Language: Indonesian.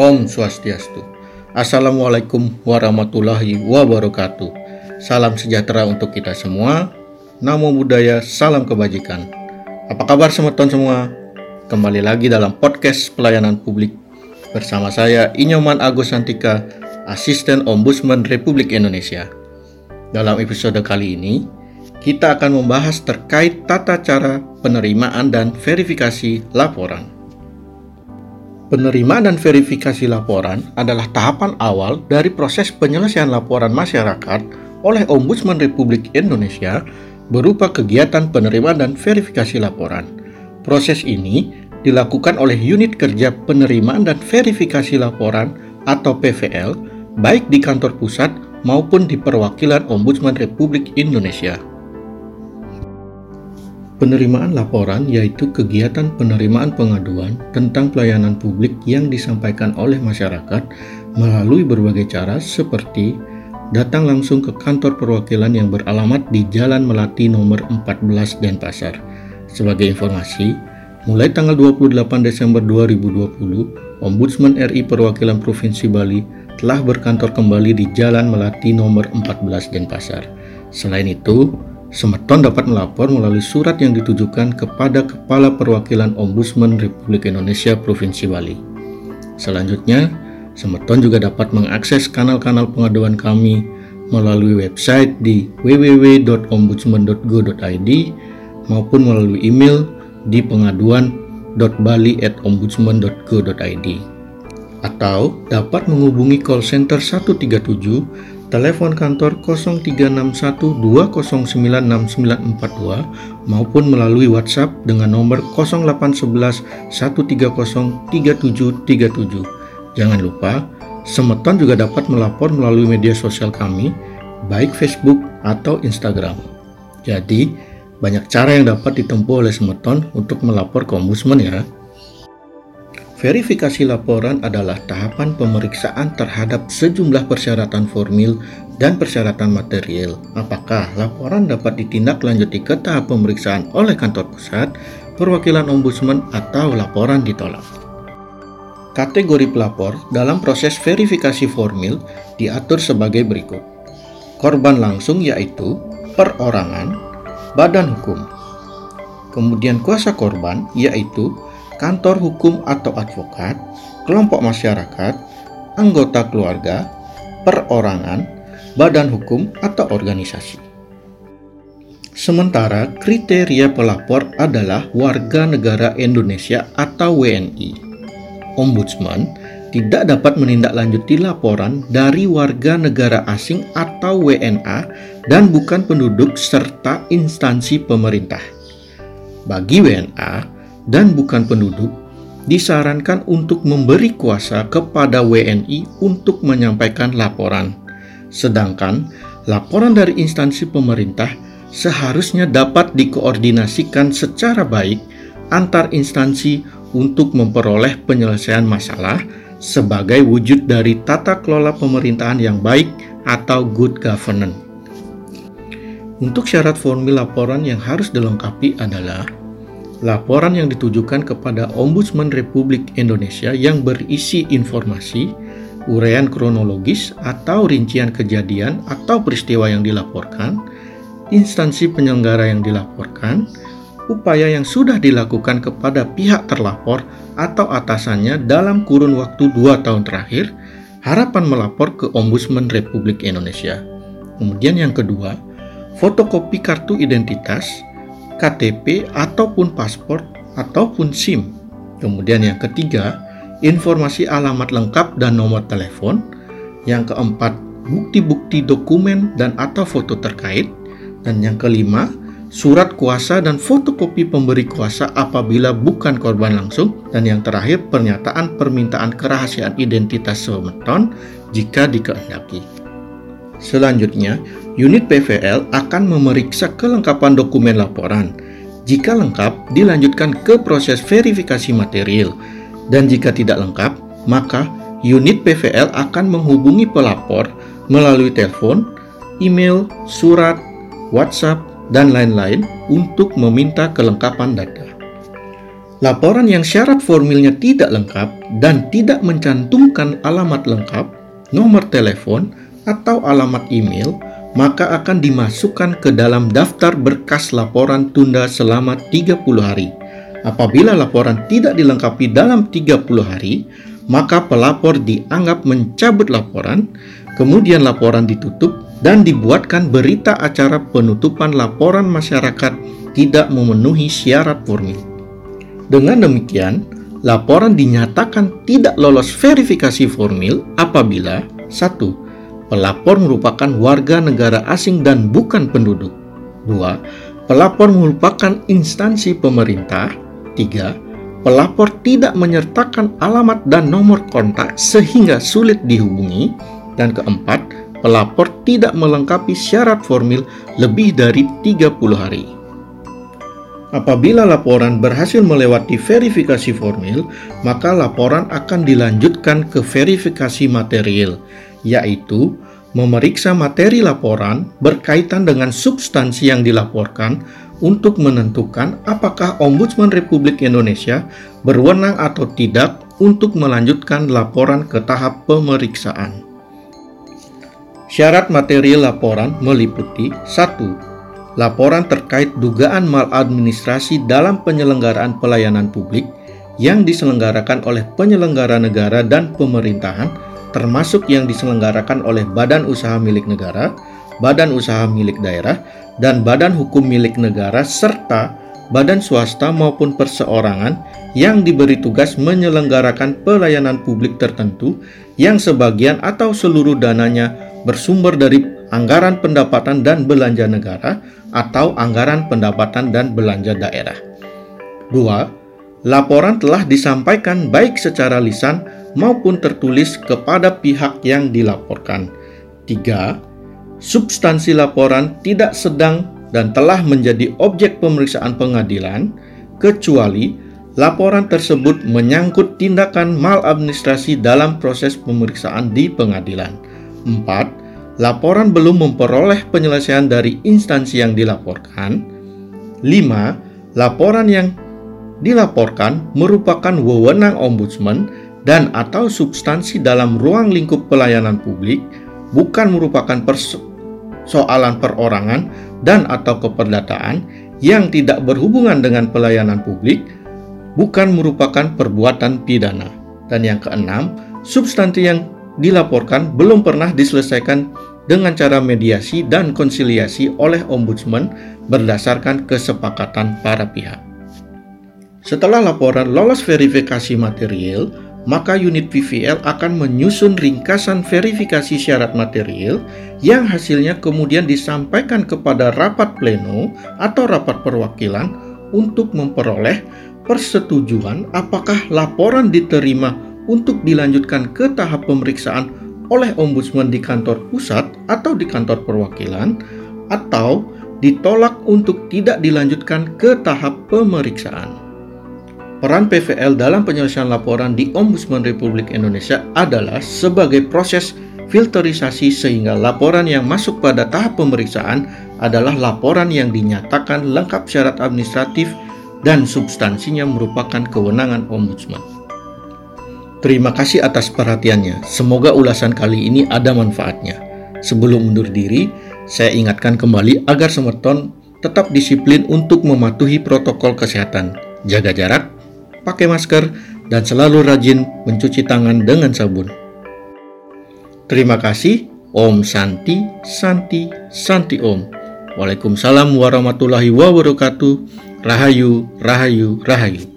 Om Swastiastu. Assalamualaikum warahmatullahi wabarakatuh. Salam sejahtera untuk kita semua. Namo Buddhaya, salam kebajikan. Apa kabar semeton semua? Kembali lagi dalam podcast pelayanan publik bersama saya Inyoman Agus Santika, Asisten Ombudsman Republik Indonesia. Dalam episode kali ini, kita akan membahas terkait tata cara penerimaan dan verifikasi laporan. Penerimaan dan verifikasi laporan adalah tahapan awal dari proses penyelesaian laporan masyarakat oleh Ombudsman Republik Indonesia berupa kegiatan penerimaan dan verifikasi laporan. Proses ini dilakukan oleh unit kerja penerimaan dan verifikasi laporan atau PVL baik di kantor pusat maupun di perwakilan Ombudsman Republik Indonesia. Penerimaan laporan yaitu kegiatan penerimaan pengaduan tentang pelayanan publik yang disampaikan oleh masyarakat melalui berbagai cara seperti datang langsung ke kantor perwakilan yang beralamat di Jalan Melati nomor 14 Denpasar. Sebagai informasi, mulai tanggal 28 Desember 2020, Ombudsman RI Perwakilan Provinsi Bali telah berkantor kembali di Jalan Melati nomor 14 Denpasar. Selain itu, Semeton dapat melapor melalui surat yang ditujukan kepada Kepala Perwakilan Ombudsman Republik Indonesia Provinsi Bali. Selanjutnya, Semeton juga dapat mengakses kanal-kanal pengaduan kami melalui website di www.ombudsman.go.id maupun melalui email di pengaduan.bali@ombudsman.go.id atau dapat menghubungi call center 137 telepon kantor 0361209942 maupun melalui WhatsApp dengan nomor 081113037737. Jangan lupa, Semeton juga dapat melapor melalui media sosial kami, baik Facebook atau Instagram. Jadi, banyak cara yang dapat ditempuh oleh Semeton untuk melapor ke Ombudsman ya. Verifikasi laporan adalah tahapan pemeriksaan terhadap sejumlah persyaratan formil dan persyaratan material. Apakah laporan dapat ditindaklanjuti ke tahap pemeriksaan oleh kantor pusat, perwakilan ombudsman, atau laporan ditolak? Kategori pelapor dalam proses verifikasi formil diatur sebagai berikut. Korban langsung yaitu perorangan, badan hukum. Kemudian kuasa korban yaitu kantor hukum atau advokat, kelompok masyarakat, anggota keluarga, perorangan, badan hukum, atau organisasi. Sementara kriteria pelapor adalah warga negara Indonesia atau WNI. Ombudsman tidak dapat menindaklanjuti laporan dari warga negara asing atau WNA dan bukan penduduk serta instansi pemerintah. Bagi WNA, dan bukan penduduk, disarankan untuk memberi kuasa kepada WNI untuk menyampaikan laporan. Sedangkan laporan dari instansi pemerintah seharusnya dapat dikoordinasikan secara baik antar instansi untuk memperoleh penyelesaian masalah sebagai wujud dari tata kelola pemerintahan yang baik atau good governance. Untuk syarat formil laporan yang harus dilengkapi adalah laporan yang ditujukan kepada Ombudsman Republik Indonesia yang berisi informasi, uraian kronologis atau rincian kejadian atau peristiwa yang dilaporkan, instansi penyelenggara yang dilaporkan, upaya yang sudah dilakukan kepada pihak terlapor atau atasannya dalam kurun waktu dua tahun terakhir, harapan melapor ke Ombudsman Republik Indonesia. Kemudian yang kedua, fotokopi kartu identitas, KTP ataupun paspor ataupun SIM. Kemudian yang ketiga, informasi alamat lengkap dan nomor telepon. Yang keempat, bukti-bukti dokumen dan atau foto terkait. Dan yang kelima, surat kuasa dan fotokopi pemberi kuasa apabila bukan korban langsung. Dan yang terakhir, pernyataan permintaan kerahasiaan identitas semeton jika dikehendaki. Selanjutnya, unit PVL akan memeriksa kelengkapan dokumen laporan. Jika lengkap, dilanjutkan ke proses verifikasi material. Dan jika tidak lengkap, maka unit PVL akan menghubungi pelapor melalui telepon, email, surat, WhatsApp, dan lain-lain untuk meminta kelengkapan data. Laporan yang syarat formilnya tidak lengkap dan tidak mencantumkan alamat lengkap, nomor telepon, atau alamat email, maka akan dimasukkan ke dalam daftar berkas laporan tunda selama 30 hari. Apabila laporan tidak dilengkapi dalam 30 hari, maka pelapor dianggap mencabut laporan, kemudian laporan ditutup dan dibuatkan berita acara penutupan laporan masyarakat tidak memenuhi syarat formil. Dengan demikian, laporan dinyatakan tidak lolos verifikasi formil apabila 1. Pelapor merupakan warga negara asing dan bukan penduduk. 2. Pelapor merupakan instansi pemerintah. 3. Pelapor tidak menyertakan alamat dan nomor kontak sehingga sulit dihubungi. Dan keempat, pelapor tidak melengkapi syarat formil lebih dari 30 hari. Apabila laporan berhasil melewati verifikasi formil, maka laporan akan dilanjutkan ke verifikasi material, yaitu memeriksa materi laporan berkaitan dengan substansi yang dilaporkan untuk menentukan apakah Ombudsman Republik Indonesia berwenang atau tidak untuk melanjutkan laporan ke tahap pemeriksaan. Syarat material laporan meliputi 1 laporan terkait dugaan maladministrasi dalam penyelenggaraan pelayanan publik yang diselenggarakan oleh penyelenggara negara dan pemerintahan, termasuk yang diselenggarakan oleh badan usaha milik negara, badan usaha milik daerah, dan badan hukum milik negara, serta badan swasta maupun perseorangan yang diberi tugas menyelenggarakan pelayanan publik tertentu yang sebagian atau seluruh dananya bersumber dari anggaran pendapatan dan belanja negara atau anggaran pendapatan dan belanja daerah. 2. Laporan telah disampaikan baik secara lisan maupun tertulis kepada pihak yang dilaporkan. 3. Substansi laporan tidak sedang dan telah menjadi objek pemeriksaan pengadilan kecuali laporan tersebut menyangkut tindakan maladministrasi dalam proses pemeriksaan di pengadilan. 4 laporan belum memperoleh penyelesaian dari instansi yang dilaporkan. 5. Laporan yang dilaporkan merupakan wewenang ombudsman dan atau substansi dalam ruang lingkup pelayanan publik, bukan merupakan persoalan perorangan dan atau keperdataan yang tidak berhubungan dengan pelayanan publik, bukan merupakan perbuatan pidana. Dan yang keenam, substansi yang dilaporkan belum pernah diselesaikan dengan cara mediasi dan konsiliasi oleh ombudsman berdasarkan kesepakatan para pihak. Setelah laporan lolos verifikasi material, maka unit VVL akan menyusun ringkasan verifikasi syarat material yang hasilnya kemudian disampaikan kepada rapat pleno atau rapat perwakilan untuk memperoleh persetujuan apakah laporan diterima untuk dilanjutkan ke tahap pemeriksaan oleh ombudsman di kantor pusat atau di kantor perwakilan atau ditolak untuk tidak dilanjutkan ke tahap pemeriksaan. Peran PVL dalam penyelesaian laporan di Ombudsman Republik Indonesia adalah sebagai proses filterisasi sehingga laporan yang masuk pada tahap pemeriksaan adalah laporan yang dinyatakan lengkap syarat administratif dan substansinya merupakan kewenangan ombudsman. Terima kasih atas perhatiannya. Semoga ulasan kali ini ada manfaatnya. Sebelum undur diri, saya ingatkan kembali agar Semerton tetap disiplin untuk mematuhi protokol kesehatan. Jaga jarak, pakai masker, dan selalu rajin mencuci tangan dengan sabun. Terima kasih. Om Santi, Santi, Santi Om. Waalaikumsalam warahmatullahi wabarakatuh. Rahayu, Rahayu, Rahayu.